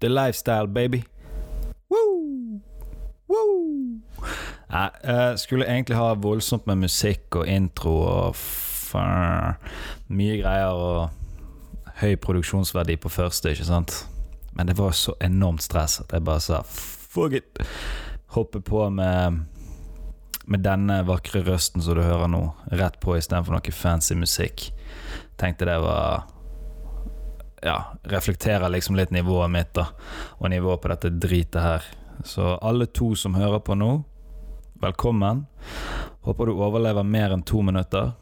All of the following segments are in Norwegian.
The lifestyle, baby. Woo! Woo! Nei, jeg skulle egentlig ha voldsomt med musikk og intro og mye greier og høy produksjonsverdi på første, ikke sant? Men det var så enormt stress at jeg bare sa fuck it. Hoppe på med, med denne vakre røsten som du hører nå, rett på istedenfor noe fancy musikk. Tenkte det var Ja, reflekterer liksom litt nivået mitt, da. Og nivået på dette dritet her. Så alle to som hører på nå, velkommen. Håper du overlever mer enn to minutter.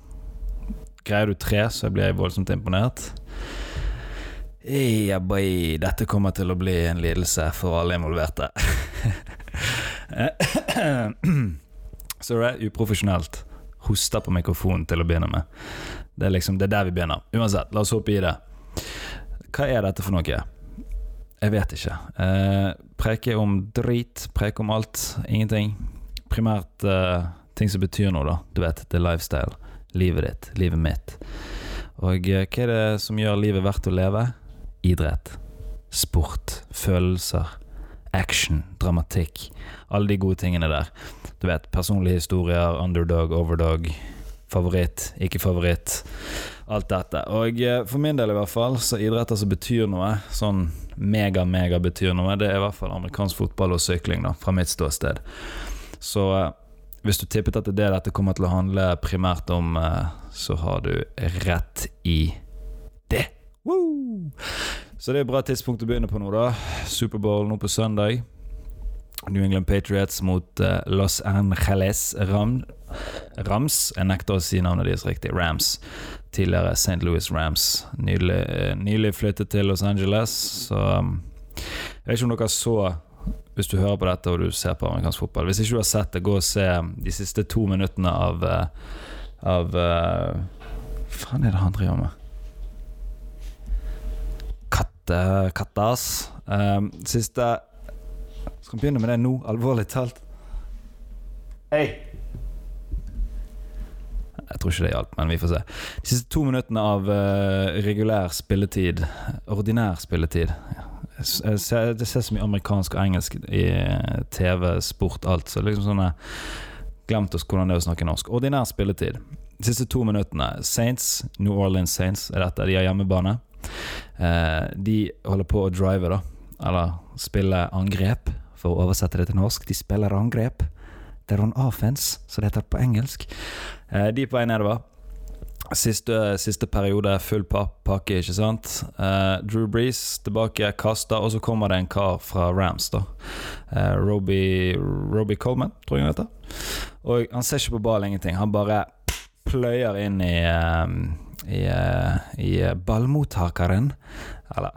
Greier du tre, så blir jeg voldsomt imponert. Ja, boy. Dette kommer til å bli en lidelse for alle involverte. Så det er uprofesjonelt. Hoster på mikrofonen til å begynne med. Det er liksom, det er der vi begynner. Uansett, la oss hoppe i det. Hva er dette for noe? Jeg vet ikke. Eh, preke om drit, preke om alt, ingenting. Primært eh, ting som betyr noe, da. Du vet, det er lifestyle. Livet ditt, livet mitt. Og eh, hva er det som gjør livet verdt å leve? Idrett. Sport. Følelser. Action. Dramatikk. Alle de gode tingene der. Du vet, personlige historier, underdog, overdog. Favoritt, ikke favoritt. Alt dette. Og eh, for min del i hvert fall, så idretter som betyr noe, sånn mega-mega betyr noe, det er i hvert fall amerikansk fotball og sykling, da, fra mitt ståsted. Så eh, hvis du tippet at det er det dette kommer til å handle primært om, eh, så har du rett i det. Woo! Så det er et bra tidspunkt å begynne på nå, da. Superbowl nå på søndag. New England Patriots mot uh, Los Angeles Ram Rams. Jeg nekter å si navnet deres riktig. Rams. Tidligere St. Louis Rams. Nylig, nylig flyttet til Los Angeles, så um, Jeg vet ikke om dere så hvis du hører på dette og du ser på amerikansk fotball. Hvis ikke du har sett det, gå og se de siste to minuttene av Av uh, Hva faen er det han driver med? Katte, kattas. Um, siste Skal vi begynne med det nå, alvorlig talt? Hei! Jeg tror ikke det hjalp, men vi får se. De siste to minuttene av uh, regulær spilletid, ordinær spilletid Det ser så mye amerikansk og engelsk i TV, sport, alt. Så liksom sånn Glemt oss hvordan det er å snakke norsk. Ordinær spilletid. De siste to minuttene. Saints, New Orleans Saints er dette. De har hjemmebane. Uh, de holder på å drive, da. Eller spille angrep, for å oversette det til norsk. De spiller angrep. They're on offense, som det heter på engelsk. Eh, de er på vei nedover. Siste, siste periode full pakke, ikke sant. Uh, Drew Breeze tilbake, kaster, og så kommer det en kar fra Rams, da. Uh, Roby, Coleman, tror jeg han heter. Og han ser ikke på ball, ingenting. Han bare pløyer inn i i, i ballmottakeren, eller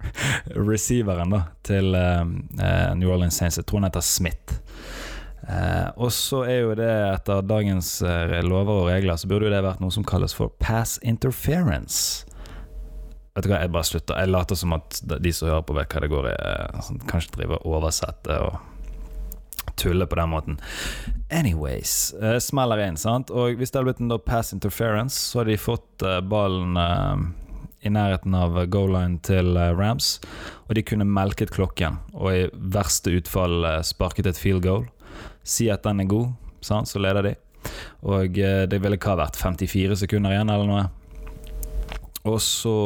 receiveren, da, til New Orleans Saints. Jeg tror han heter Smith. Eh, og så er jo det, etter dagens eh, lover og regler, så burde jo det vært noe som kalles for pass interference. Vet du hva, jeg bare slutter. Jeg later som at de som hører på, vet hva det går i. Eh, kanskje driver og oversetter og tuller på den måten. Anyways, uh, smeller inn, sant. Og hvis det hadde blitt en pass interference, så hadde de fått uh, ballen uh, i nærheten av goal line til Rams, og de kunne melket klokken, og i verste utfall sparket et field goal si at den er god, sant? så leder de. Og det ville hva vært 54 sekunder igjen, eller noe. Og så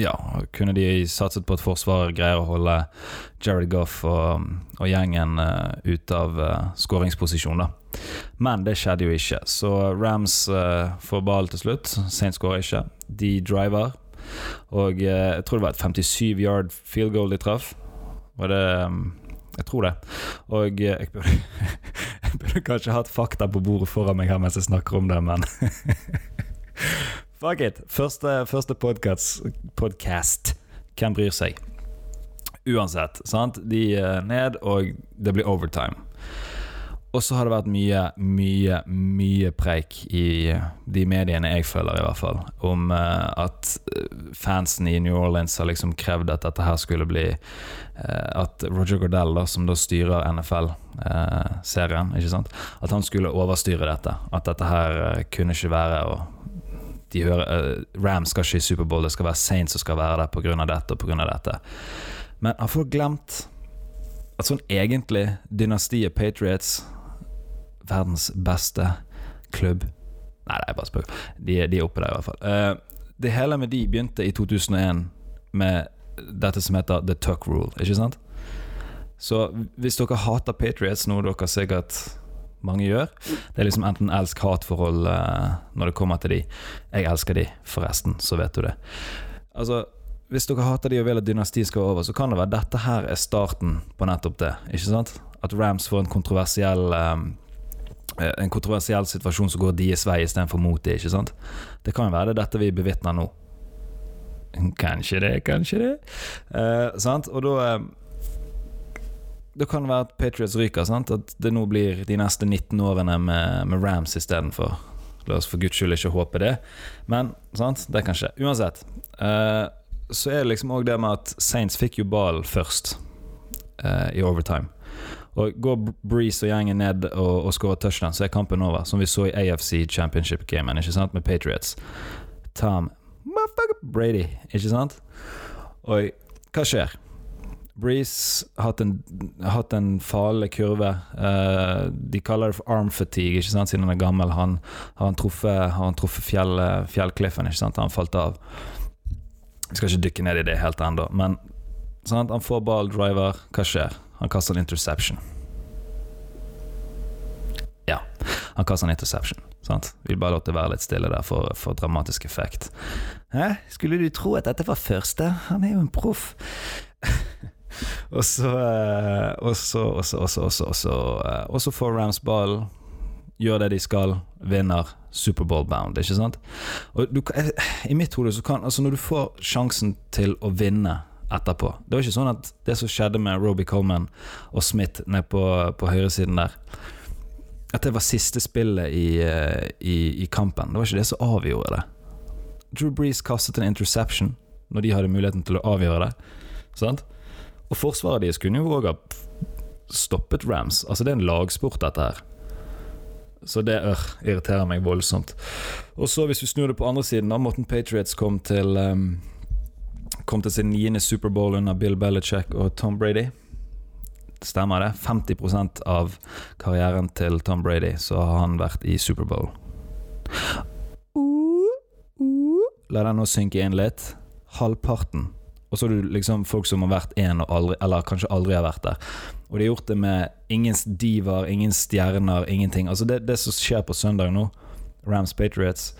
ja, kunne de satset på at forsvaret greier å holde Jared Goff og, og gjengen uh, ute av uh, skåringsposisjon. Men det skjedde jo ikke, så Rams uh, får ball til slutt. Saint skårer ikke. De driver, og jeg tror det var et 57 yard field goal de traff. Var det um, jeg tror det. Og eh, jeg burde, jeg burde kanskje hatt fakta på bordet foran meg her mens jeg snakker om det, men Fuck it. Første, første podcast, podcast. Hvem bryr seg? Uansett, sant. De er ned, og det blir overtime. Og så har det vært mye, mye, mye preik i de mediene jeg følger, i hvert fall, om uh, at fansen i New Orleans har liksom krevd at dette her skulle bli At Roger Gordell, da, som da styrer NFL-serien, ikke sant, at han skulle overstyre dette. At dette her kunne ikke være og de hører uh, Rams skal ikke i Superbowl, det skal være Saints som skal være der pga. dette og pga. dette. Men har folk glemt at sånn egentlig dynastiet Patriots Verdens beste klubb Nei, det er bare spøk. De, de, er oppe der, i hvert fall. Uh, det hele med de begynte i 2001 med dette som heter The Tuck Rule, ikke sant? Så hvis dere hater Patriots, noe dere sikkert mange gjør. Det er liksom enten elsk-hat-forhold uh, når det kommer til de. Jeg elsker de, forresten, så vet du det. Altså, hvis dere hater de og vil at dynastiet skal over, så kan det være dette her er starten på nettopp det. Ikke sant? At Rams får en kontroversiell um, En kontroversiell situasjon som går deres vei istedenfor mot dem. ikke sant? Det kan jo være det dette vi bevitner nå. Kanskje det, kanskje det. Eh, sant? Og da det kan være at Patriots ryker. Sant? At det nå blir de neste 19 årene med, med Rams istedenfor. La oss for guds skyld ikke håpe det, men sant? det kan skje. Uansett. Uh, så er det liksom òg det med at Saints fikk jo ballen først uh, i overtime. Og Går Breeze og gjengen ned og, og skårer touchdown, så er kampen over. Som vi så i AFC Championship-gamen ikke sant, med Patriots. Tom Brady, ikke sant? Og hva skjer? Breeze hatt en, hatt en farlig kurve. Uh, de kaller det for arm fatigue, ikke sant? siden han er gammel. Han har han truffet, har han truffet fjell, fjellkliffen, ikke sant? han falt av. Jeg skal ikke dykke ned i det helt ennå, men sant? han får ball, driver. Hva skjer? Han kaster en interception. Ja, han kaster en interception. Sant? Vil bare låte være litt stille der for, for dramatisk effekt. Hæ? Skulle du tro at dette var første? Han er jo en proff. og så Og så, og så, og så, og så, og så, og så får Rams ball, gjør det de skal, vinner Superbowl-bound, ikke sant? Og du, I mitt hode så kan Altså, når du får sjansen til å vinne etterpå Det var ikke sånn at det som skjedde med Roby Coleman og Smith nede på, på høyresiden der At det var siste spillet i, i, i kampen. Det var ikke det som avgjorde det. Drew Breeze kastet en interception når de hadde muligheten til å avgjøre det. Sant? Og forsvaret deres kunne jo òg ha stoppet Rams. Altså, det er en lagsport, dette her. Så det ør, irriterer meg voldsomt. Og så, hvis vi snur det på andre siden, da Morten Patriots kom til um, Kom til sin niende Superbowl under Bill Belichick og Tom Brady. Stemmer det? 50% av karrieren til Tom Brady så har han vært i Superbowl. La den nå synke inn litt. Halvparten og så har du liksom folk som har vært én, eller kanskje aldri har vært der. Og de har gjort det med ingen divaer, ingen stjerner, ingenting. Altså det, det, som skjer på søndag nå, Rams Patriots,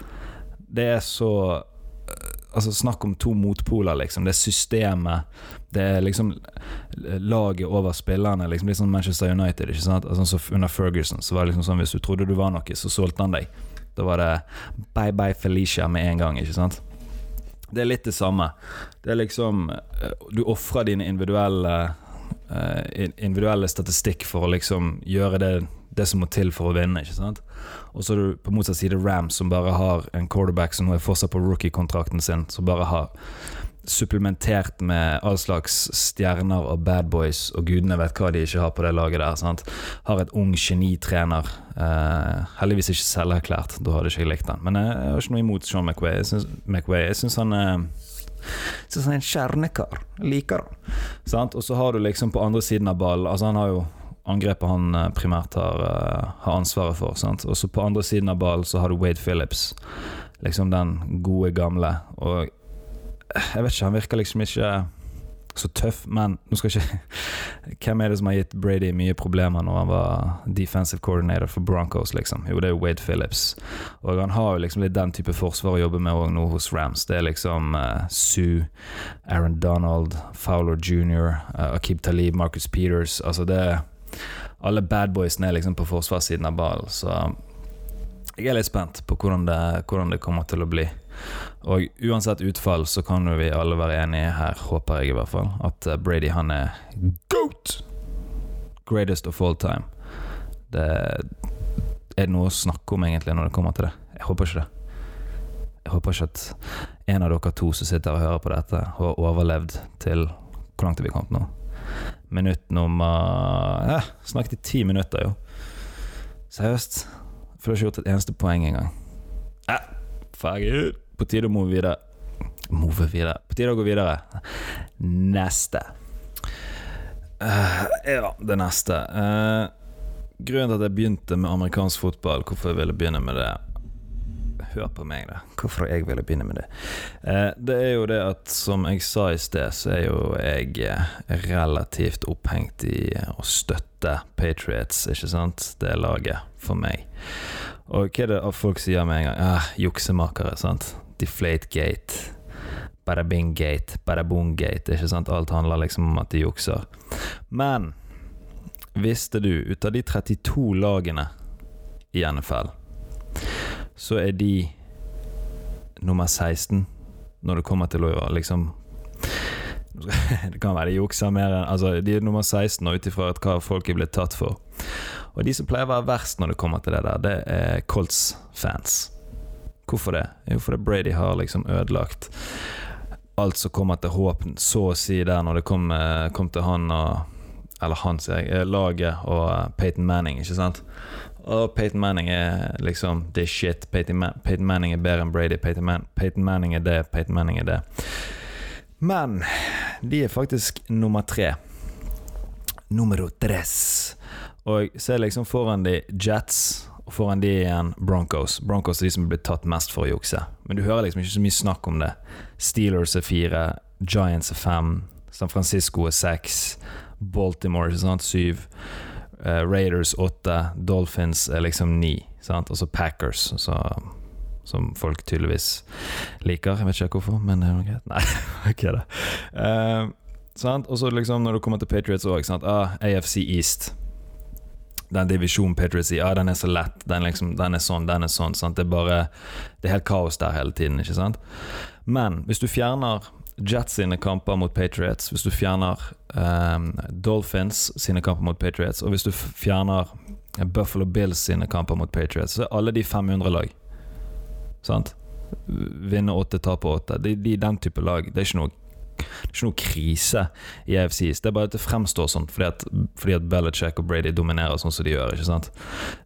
det er så eh, Altså Snakk om to motpoler, liksom. Det er systemet. Det er liksom laget over spillerne. Liksom Litt sånn Manchester United. Ikke sant? Altså, så under Ferguson så var det liksom sånn hvis du trodde du var noe, så solgte han deg. Da var det bye bye Felicia med en gang, ikke sant? Det er litt det samme. Det er liksom eh, Du ofrer dine individuelle uh, individuelle statistikk for å liksom gjøre det, det som må til for å vinne, ikke sant. Og så er du på motsatt side Rams, som bare har en quarterback som nå er fortsatt på rookie-kontrakten sin, som bare har supplementert med all slags stjerner og bad boys, og gudene vet hva de ikke har på det laget der. Sant? Har et ung genitrener. Uh, heldigvis ikke selverklært, da hadde ikke jeg likt han. Men jeg, jeg har ikke noe imot Sean McWay. Jeg syns, jeg han er Syns han er en kjernekar. Liker han. Og så har du liksom på andre siden av ballen Altså Han har jo angrepet han eh, primært har, eh, har ansvaret for. Og så på andre siden av ballen så har du Wade Phillips. Liksom den gode, gamle. Og jeg vet ikke, han virker liksom ikke så tøff, men nå skal ikke Hvem er det som har gitt Brady mye problemer når han var defensive coordinator for Broncos, liksom? Jo, det er jo Wade Phillips. Og han har jo liksom litt den type forsvar å jobbe med òg nå hos Rams. Det er liksom uh, Sue, Aaron Donald, Fowler jr., uh, Akib Talib, Marcus Peters Altså det Alle badboysene er liksom på forsvarssiden av ballen, så jeg er litt spent på hvordan det, hvordan det kommer til å bli. Og uansett utfall så kan vi alle være enige her, håper jeg i hvert fall, at eh, Brady han er GOAT! Greatest of all time. Det er det noe å snakke om egentlig når det kommer til det? Jeg håper ikke det. Jeg håper ikke at en av dere to som sitter og hører på dette, har overlevd til Hvor langt er vi kommet nå? Minutt nummer eh, snakket i ti minutter, jo. Seriøst. For du har ikke gjort et eneste poeng engang. Eh, Ferdig. På tide å move videre. Move videre. På tide å gå videre. Neste. Uh, ja, det neste. Uh, grunnen til at jeg begynte med amerikansk fotball, hvorfor jeg ville begynne med det Hør på meg, da. Hvorfor jeg ville begynne med det. Uh, det er jo det at, som jeg sa i sted, så er jo jeg relativt opphengt i å støtte Patriots, ikke sant? Det er laget for meg. Og hva er det folk sier med en gang? Ah, juksemakere, sant? Deflategate. Badabing-gate, badabong-gate. Ikke sant? Alt handler liksom om at de jukser. Men visste du, ut av de 32 lagene i NFL, så er de nummer 16 når det kommer til å liksom Det kan være de jukser mer enn Altså, de er nummer 16 ut ifra hva folk er blitt tatt for. Og de som pleier å være verst når det kommer til det der, det er Colts-fans. Hvorfor det? Jo, fordi Brady har liksom ødelagt alt som kommer til håp, så å si, der når det kom, eh, kom til han og Eller han, sier jeg, eh, laget og eh, Peyton Manning, ikke sant? Og Peyton Manning er liksom det shit. Peyton, Man Peyton Manning er bedre enn Brady. Peyton, Man Peyton Manning er det, Peyton Manning er det. Men de er faktisk nummer tre. Numero tres. Og ser liksom foran de Jets og foran de igjen Broncos. Broncos er de som er blitt tatt mest for å jukse. Men du hører liksom ikke så mye snakk om det. Steelers er fire, Giants er fem, San Francisco er seks, Baltimore er sant, syv, uh, Raiders åtte, Dolphins er liksom ni, sant? og så Packers, så, som folk tydeligvis liker. Jeg vet ikke hvorfor, men det er greit. Nei, ok da. Uh, og så liksom når du kommer til Patriots òg, ah, AFC East den divisjonen Patriots i, ja, den er så lett, den, liksom, den er sånn, den er sånn. Sant? Det er bare Det er helt kaos der hele tiden, ikke sant? Men hvis du fjerner Jets sine kamper mot Patriots, hvis du fjerner um, Dolphins sine kamper mot Patriots, og hvis du fjerner Buffalo Bills sine kamper mot Patriots, så er alle de 500 lag. Sant? Vinne åtte, tape åtte. De, de, den type lag. Det er ikke noe det er ikke noe krise i AFCs. Det er bare at det fremstår sånn fordi at, fordi at Belichick og Brady dominerer sånn som de gjør. ikke sant?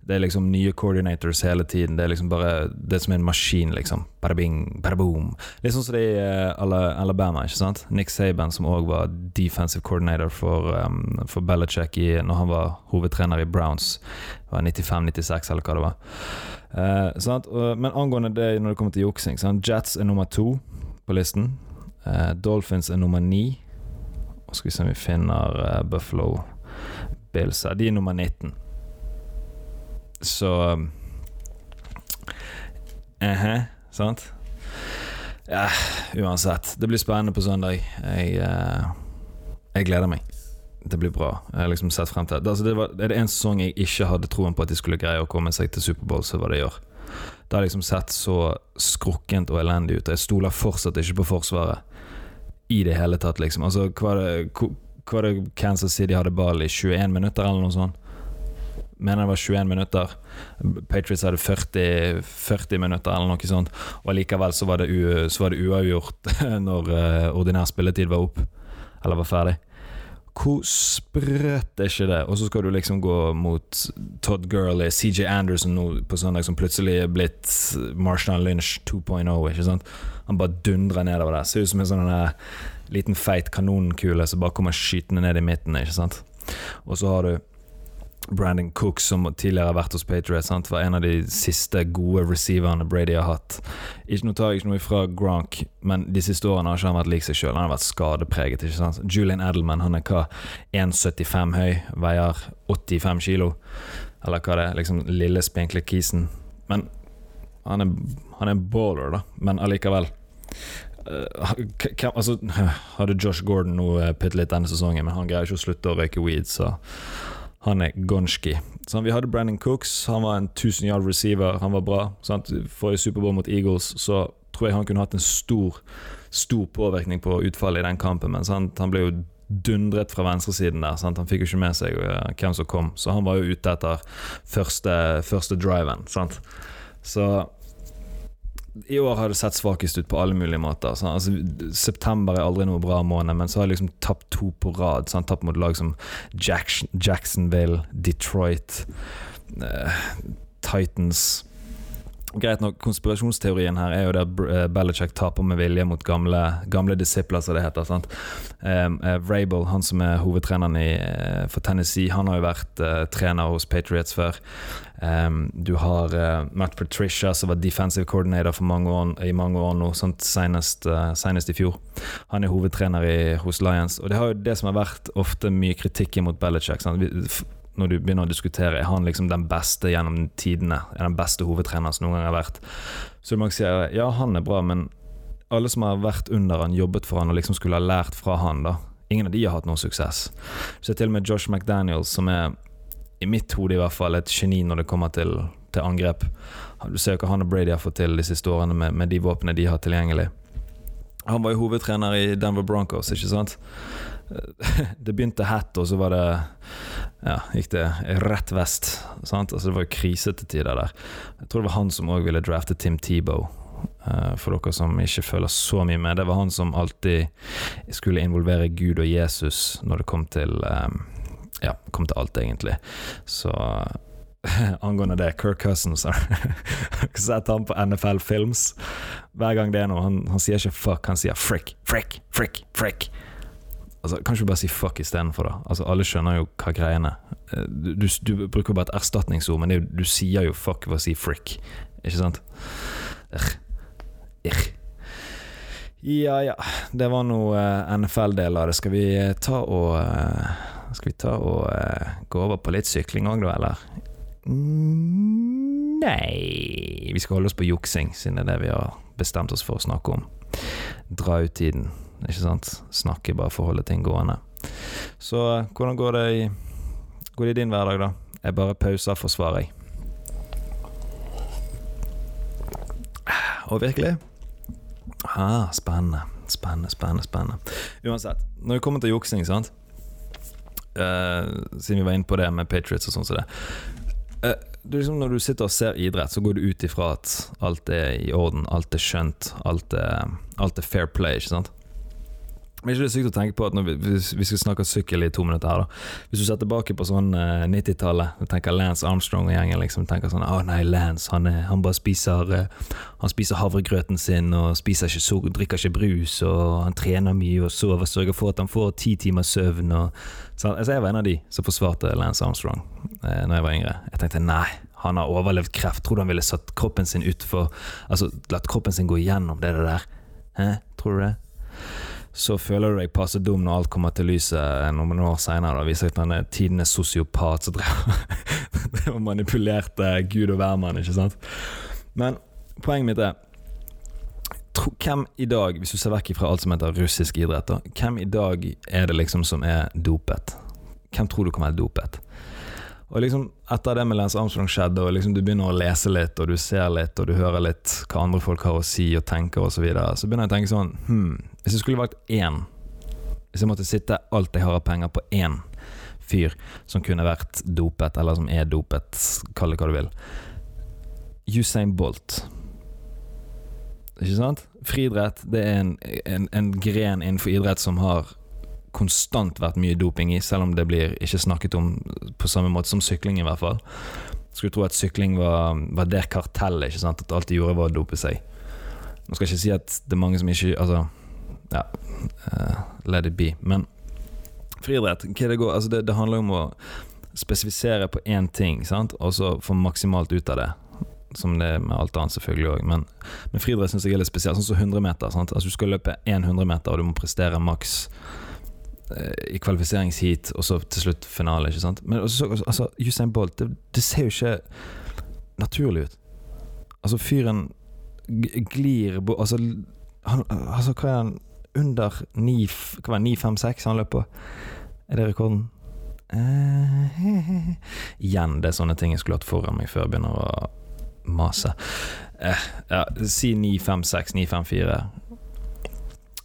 Det er liksom nye coordinators hele tiden. Det er liksom bare det som er en maskin, liksom. Bada bing, bada boom. Litt sånn som det i uh, Alabama. ikke sant? Nick Saban, som òg var defensive coordinator for, um, for Belichick i, når han var hovedtrener i Browns. det var 95-96, eller hva det var. Uh, men angående det når det kommer til juksing Jets er nummer to på listen. Uh, Dolphins er nummer ni. Og skal vi se om vi finner uh, Buffalo Bills her. De er nummer 19. Så uh -huh, Sant? Ja, uansett. Det blir spennende på søndag. Jeg, uh, jeg gleder meg. Det blir bra. Jeg har liksom sett frem til det. Altså, det, var, det er en sesong jeg ikke hadde troen på at de skulle greie å komme seg til Superbowl, så var det i år. Det har liksom sett så skrukkent og elendig ut. Jeg stoler fortsatt ikke på Forsvaret i det hele tatt, liksom. Altså, hva det Kansas City hadde ball i 21 minutter, eller noe sånt? Mener det var 21 minutter. Patriots hadde 40, 40 minutter, eller noe sånt. Og likevel så var det, u, så var det uavgjort når uh, ordinær spilletid var opp, eller var ferdig. Hvor sprøtt er ikke det? Og så skal du liksom gå mot Todd Gurley, CJ Anderson nå på søndag, som plutselig er blitt Marshawn Lynch 2.0. ikke sant? Han bare dundrer nedover der. Ser ut som en sånn liten feit kanonkule som bare kommer skytende ned i midten. ikke sant? Og så har du Brandon Cook, som tidligere har vært hos Patriots, sant? var en av de siste gode receiverne Brady har hatt. Ikke noe tar ikke noe ifra Gronk, men de siste årene har ikke han vært lik seg sjøl. Han har vært skadepreget. ikke sant? Julian Edelman han er hva? 1,75 høy, veier 85 kilo. Eller hva det er. Liksom lille, spinkle kisen. Men han er, han er baller, da. Men allikevel. Uh, altså, hadde Josh Gordon nå uh, litt denne sesongen, men han greier ikke å slutte å røyke weed, så han er Gonski. Så vi hadde Brandon Cooks. Han var en 1000 yard receiver. Han var bra. Sant? Forrige Superbowl mot Eagles så tror jeg han kunne hatt en stor stor påvirkning på utfallet i den kampen. Men sant? han ble jo dundret fra venstresiden der. Sant? Han fikk jo ikke med seg uh, hvem som kom, så han var jo ute etter første, første driven. Sant? Så i år har det sett svakest ut på alle mulige måter. Altså, september er aldri noe bra måned, men så har jeg liksom tapt to på rad. Sånn. Tapt mot lag som Jackson, Jacksonville, Detroit, uh, Titans Greit nok, konspirasjonsteorien her er jo der eh, Belichick taper med vilje mot gamle, gamle disipler, som det heter. sant? Eh, Vrabel, han som er hovedtreneren i, eh, for Tennessee, han har jo vært uh, trener hos Patriots før. Um, du har Matt Patricia, som var defensive coordinator for mange år, i mange år nå, sant? Senest, senest i fjor. Han er hovedtrener i, hos Lions. Og det har jo det som har vært ofte mye kritikk mot Belichick. Sant? Når du begynner å diskutere Er han liksom den beste gjennom tidene, er den beste hovedtreneren som noen gang har vært. Så mange sier ja, han er bra, men alle som har vært under han, jobbet for han og liksom skulle ha lært fra han, da. Ingen av de har hatt noe suksess. Så til og med Josh McDaniels, som er i mitt hode i hvert fall et geni når det kommer til, til angrep. Du ser jo hva han og Brady har fått til de siste årene med, med de våpnene de har tilgjengelig. Han var jo hovedtrener i Denver Broncos, ikke sant? Det begynte hett, og så var det Ja, gikk det rett vest. Sant? Altså, det var jo krise til tider der. Jeg tror det var han som òg ville drafte Tim Tebow. Eh, For dere som ikke føler så mye med. Det var han som alltid skulle involvere Gud og Jesus når det kom til eh, Ja, kom til alt, egentlig. Så angående det, Kirk Cousins har dere sett han på NFL Films? Hver gang det er noe, han, han sier ikke fuck, han sier frick, frick, frick, frick. Altså, Kanskje du bare si fuck istedenfor, da. Altså, alle skjønner jo hva greiene er. du, du, du bruker bare et erstatningsord, men er du sier jo fuck ved å si frick, ikke sant? Irr. Irr. Ja ja, det var nå eh, NFL-del av det. Skal vi eh, ta og eh, Skal vi ta og eh, gå over på litt sykling òg, da, eller? Mm, Nei Vi skal holde oss på juksing, siden det er det vi har bestemt oss for å snakke om. Dra ut tiden, ikke sant? Snakke bare for å holde ting gående. Så hvordan går det i Går det i din hverdag, da? Jeg bare pauser for svaret, jeg. Og virkelig? Ah, spennende. Spennende, spennende, spennende. Uansett, når det kommer til juksing, sant uh, Siden vi var inne på det med Patriots og sånn som det. Uh, det liksom Når du sitter og ser idrett, så går du ut ifra at alt er i orden, alt er skjønt, alt er, alt er fair play, ikke sant? Men er ikke det sykt å tenke på at når vi, vi skal snakke sykkel i to minutter her, da Hvis du ser tilbake på sånn eh, 90-tallet, og tenker Lance Armstrong og gjengen, liksom, tenker sånn Å nei, Lance, han, er, han bare spiser eh, Han spiser havregrøten sin og spiser ikke so drikker ikke brus, og han trener mye og sover, sørger for at han får ti timers søvn og så, altså, Jeg var en av de som forsvarte Lance Armstrong eh, Når jeg var yngre. Jeg tenkte nei, han har overlevd kreft. Tror du han ville satt kroppen sin utfor Altså, latt kroppen sin gå igjennom det der? Hæ? Tror du det? Så føler du deg passe dum når alt kommer til lyset noen år seinere. Viser at han er tidenes sosiopat som drev og manipulerte Gud og hvermann, ikke sant. Men poenget mitt er Hvem i dag, hvis du ser vekk fra alt som heter russisk idrett, hvem i dag er det liksom som er dopet? Hvem tror du kan være dopet? Og liksom Etter det med Lance Armstrong skjedde, og liksom du begynner å lese litt, og du ser litt, og du hører litt hva andre folk har å si og tenker osv., så, videre, så begynner jeg å tenke sånn Hm, hvis jeg skulle valgt én Hvis jeg måtte sitte alt jeg har av penger på én fyr som kunne vært dopet, eller som er dopet, kall det hva du vil Usain Bolt. Ikke sant? Friidrett det er en, en, en gren innenfor idrett som har konstant vært mye doping i, selv om det blir ikke snakket om på samme måte som sykling, i hvert fall. Skulle tro at sykling var, var det kartellet, ikke sant? at alt de gjorde var å dope seg. Nå skal jeg ikke si at det er mange som ikke Altså, ja uh, Let it be. Men friidrett, hva det går Altså, det, det handler om å spesifisere på én ting, sant? og så få maksimalt ut av det. Som det er med alt annet, selvfølgelig òg. Men, men friidrett syns jeg er litt spesielt. Sånn som 100 meter. Sant? Altså, du skal løpe 100 meter, og du må prestere maks i kvalifiseringsheat, og så til slutt finale. Ikke sant? Men også, altså, Usain Bolt, det, det ser jo ikke naturlig ut. Altså, fyren glir Altså, han, altså hva er han Under 9 f- Hva var det, 9,56 han løper? på? Er det rekorden? Eh, igjen, det er sånne ting jeg skulle hatt foran meg før jeg begynner å mase. Eh, ja, si 956, 954.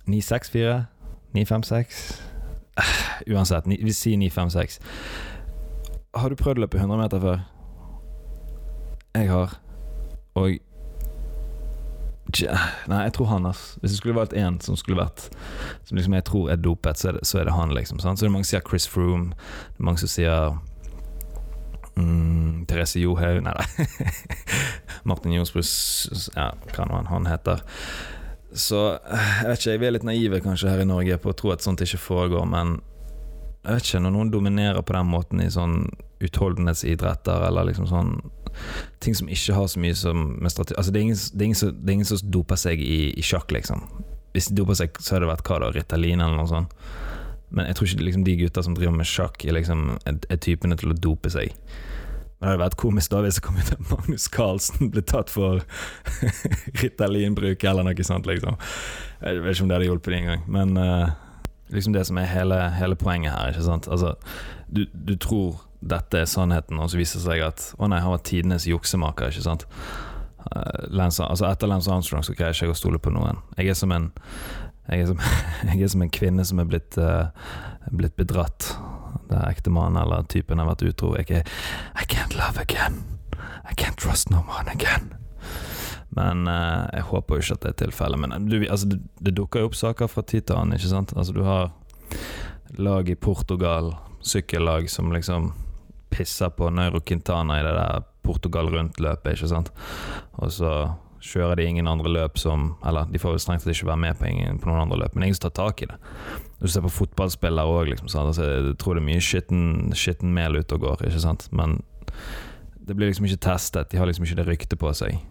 964? 956? Uansett, ni, vi sier 956. Har du prøvd å løpe 100 meter før? Jeg har. Og Nei, jeg tror han, ass. Hvis det skulle valgt én som skulle vært Som liksom jeg tror er dopet, så er det, så er det han, liksom. Sant? Så det er mange som sier Chris Froome. Det er mange som sier mm, Therese Johaug Nei da. Martin Johnsbrus Ja, hva nå han, han heter. Så jeg vet ikke, vi er litt naive kanskje her i Norge på å tro at sånt ikke foregår, men jeg vet ikke, når noen dominerer på den måten i sånn utholdenhetsidretter, eller liksom sånn ting som ikke har så mye som med strategi Altså, det er ingen, det er ingen, som, det er ingen som doper seg i, i, sjakk, liksom. Hvis de doper seg, så har det vært hva da, Ritalin eller noe sånt. Men jeg tror ikke liksom, de gutta som driver med sjakk, er, liksom, er, er typene til å dope seg. Men det hadde vært komisk da hvis det kom ut at Magnus Carlsen ble tatt for Ritalin-bruk eller noe sånt, liksom. Jeg vet ikke om det hadde hjulpet dem engang. Men uh, liksom det som er hele, hele, poenget her, ikke sant. Altså, du, du tror dette er sannheten, og så viser det seg at å nei, han var tidenes juksemaker. ikke sant? Uh, Lance, altså etter Lance Armstrong så greier ikke å stole på noen. Jeg er som en, jeg er som, jeg er som en kvinne som er blitt, uh, blitt bedratt. Der ektemannen eller typen har vært utro. er ikke I can't love again. I can't trust no man again. Men uh, jeg håper jo ikke at det er tilfellet. Men du, altså, det, det, dukker jo opp saker fra tid til annen, ikke sant. Altså, du har lag i Portugal, sykkellag, som liksom pisser på Nairo Quintana i det der Portugal rundt-løpet, ikke sant. Og så kjører de ingen andre løp som Eller de får strengt tatt ikke være med på, ingen, på, noen andre løp, men ingen som tar tak i det. Du ser på fotballspillere òg, liksom, altså, jeg tror det er mye skitten, skitten mel ute og går, ikke sant. Men det blir liksom ikke testet. De har liksom ikke det ryktet på seg.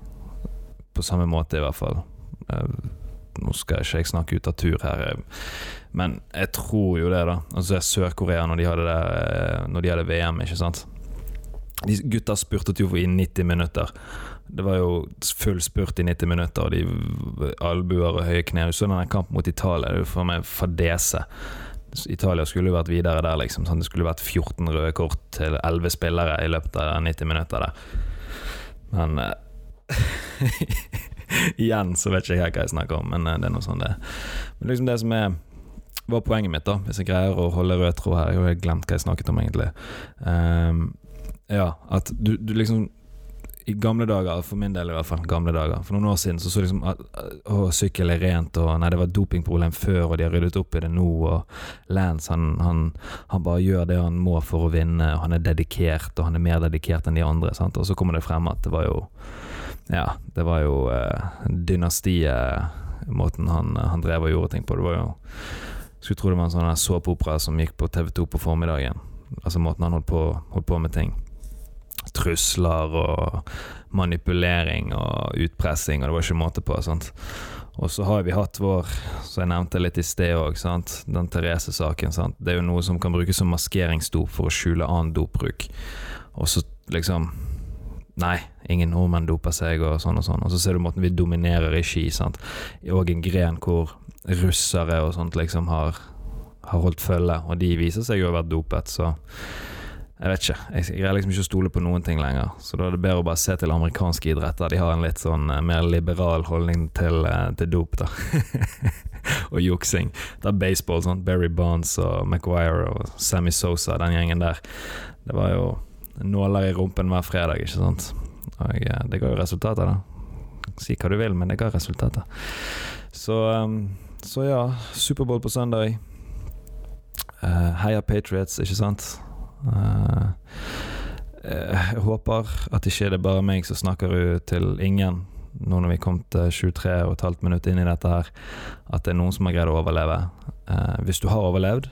På samme måte, i hvert fall. Eh, nå skal ikke jeg snakke ut av tur her, eh, men jeg tror jo det, da. Altså Sør-Korea, når, de eh, når de hadde VM, ikke sant. De gutta spurtet jo i 90 minutter. Det var jo full spurt i 90 minutter, og de albuer og høye knær. Så denne kampen mot Italia, det er jo for meg fadese. Italia skulle jo vært videre der, liksom. Sånn. Det skulle vært 14 røde kort til 11 spillere i løpet av 90 minutter der. Men Igjen så vet ikke jeg hva jeg snakker om, men det er noe sånn det Men liksom det som er var poenget mitt, da hvis jeg greier å holde rød tråd her. Jeg har glemt hva jeg snakket om, egentlig. Um, ja, at du, du, liksom I gamle dager, for min del i hvert fall, gamle dager For noen år siden så så liksom at å, sykkel er rent, og nei, det var dopingproblem før, og de har ryddet opp i det nå, og Lance han, han, han, bare gjør det han må for å vinne, og han er dedikert, og han er mer dedikert enn de andre, sant? og så kommer det frem at det var jo ja, det var jo eh, dynastiet, måten han, han, drev og gjorde ting på. Det var jo Skulle tro det var en sånn såpeopera som gikk på TV2 på formiddagen. Altså måten han holdt på, holdt på med ting. Trusler og manipulering og utpressing, og det var ikke måte på. Sant? Og så har vi hatt vår, som jeg nevnte litt i sted òg, den Therese-saken. Det er jo noe som kan brukes som maskeringsdop for å skjule annen dopbruk. Og så liksom Nei, ingen nordmenn doper seg, og sånn og sånn. Og så ser du måten vi dominerer i ski, sant. Og en gren hvor russere og sånt liksom har, har holdt følge, og de viser seg jo å ha vært dopet, så jeg vet ikke. Jeg greier liksom ikke å stole på noen ting lenger. Så da er det bedre å bare se til amerikanske idretter. De har en litt sånn uh, mer liberal holdning til, uh, til dop, da. og juksing. Det er baseball, sånn. Barry Bonds og Maguire og Sammy Sosa, den gjengen der. Det var jo nåler i rumpen hver fredag, ikke sant. Og eh, det ga jo resultater, da. Si hva du vil, men det ga resultater. Så, um, så ja, Superbowl på søndag. Heia Patriots, ikke sant? Jeg håper at ikke det er bare meg som snakker til ingen nå når vi kom til 23 og et halvt minutt inn i dette her, at det er noen som har greid å overleve. Eh, hvis du har overlevd,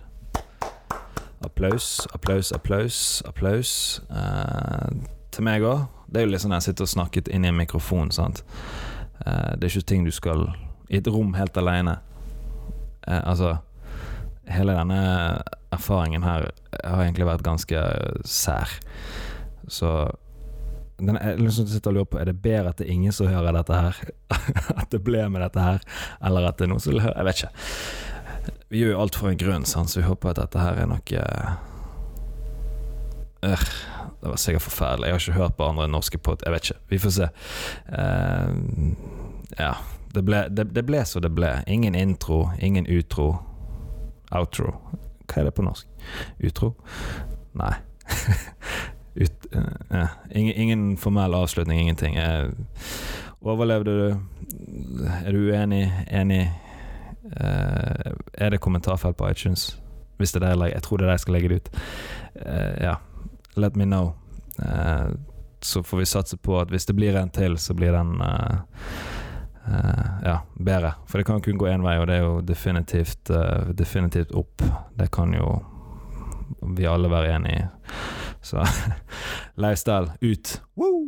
Applaus, applaus, applaus. applaus eh, Til meg òg. Det er jo litt sånn jeg sitter og snakker inn i en mikrofon. sant? Eh, det er ikke ting du skal I et rom helt aleine. Eh, altså Hele denne erfaringen her har egentlig vært ganske sær. Så den, jeg liksom sitter og lurer på Er det bedre at det er ingen som hører dette her? at det ble med dette her? Eller at det er noen som hører Jeg vet ikke. Vi gjør jo alt for en grunn, sant? så vi håper at dette her er noe øh, Det var sikkert forferdelig. Jeg har ikke hørt på andre norske pod... Jeg vet ikke. Vi får se. Uh, ja. Det ble, det, det ble så det ble. Ingen intro, ingen utro. Outro. Hva er det på norsk? Utro? Nei. Uh, ja. ingen, ingen, formell avslutning, ingenting. Jeg overlevde du? Er du uenig? Enig? Uh, er det kommentarfelt på iTunes? Hvis det er der jeg tror det er der jeg skal legge det ut. Uh, ja, let me know. Uh, så får vi satse på at hvis det blir en til, så blir den eh, eh, ja, bedre. For det kan kun gå én vei, og det er jo definitivt, eh, definitivt opp. Det kan jo vi alle være enig i. Så lifestyle ut! Woo!